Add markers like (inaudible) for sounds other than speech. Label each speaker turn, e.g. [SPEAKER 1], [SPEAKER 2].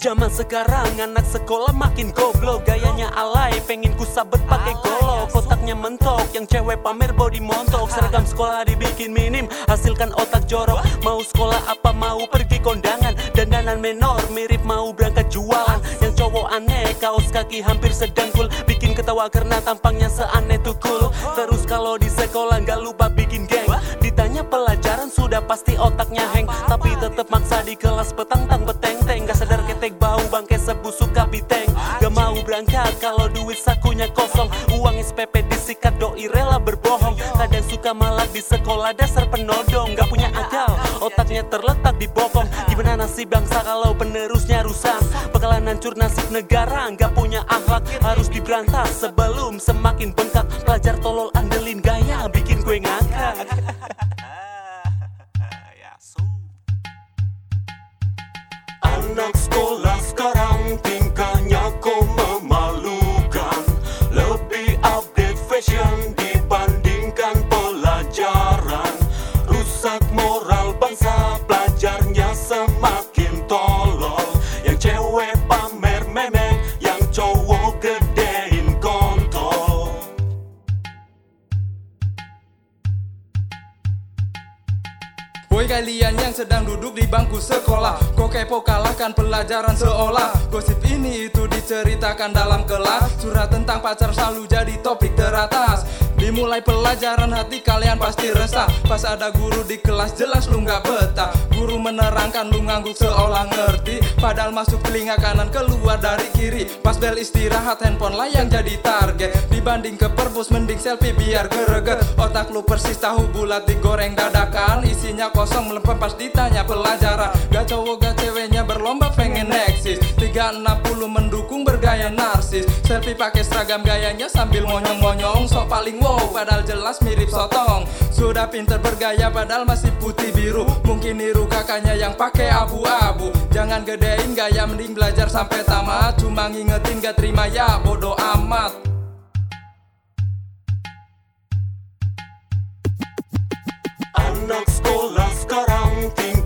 [SPEAKER 1] Zaman sekarang anak sekolah makin goblok. Gayanya alay pengen ku sabet pakai golok. Kotaknya mentok yang cewek pamer body montok. Seragam sekolah dibikin minim hasilkan otak jorok. Mau sekolah apa mau pergi kondangan. Dandanan menor mirip mau berangkat jualan. Yang cowok aneh kaos kaki hampir sedengkul Bikin ketawa karena tampangnya seaneh tukul. Terus kalau di sekolah nggak lupa bikin geng. Ditanya pelajaran sudah pasti otaknya hang Tapi tetep maksa di kelas petang tang beteng-teng. Gak sadar ketek bau bangke sebusuk kapiteng Gak mau berangkat kalau duit sakunya kosong. Uang SPP disikat doi rela berbohong. Kadang suka malak di sekolah dasar penodong. Gak punya akal otaknya terletak di bokong. Gimana nasib bangsa kalau penerusnya rusak? Bakalan hancur nasib negara Gak punya akhlak. Harus diberantas Sebelum semakin bengkak. Pelajar tolol andelin gaya bikin gue ngakak (laughs)
[SPEAKER 2] Anak sekolah
[SPEAKER 3] kalian yang sedang duduk di bangku sekolah. Kok kepo kalahkan pelajaran seolah. Gosip ini itu diceritakan dalam kelas. Surat tentang pacar selalu jadi topik teratas Dimulai pelajaran hati kalian pasti resah. Pas ada guru di kelas jelas lu nggak betah. Guru menerangkan lu ngangguk seolah ngerti. Padahal masuk telinga kanan keluar dari kiri. Pas bel istirahat handphone lah yang jadi target. Dibanding ke perpus mending selfie biar greget Otak lu persis tahu bulat digoreng dadakan. Isinya kosong melempem pas ditanya pelajaran. Gak cowok gak ceweknya berlomba pengen eksis. 360 mendukung bergaya narsis Selfie pakai seragam gayanya sambil monyong-monyong. Sok paling wow padahal jelas mirip sotong. Sudah pinter bergaya padahal masih putih biru. Mungkin niru kakaknya yang pakai abu-abu. Jangan gedein gaya mending belajar sampai tamat. Cuma ngingetin gak terima ya bodoh amat.
[SPEAKER 2] Anak sekolah sekarang tingkahnya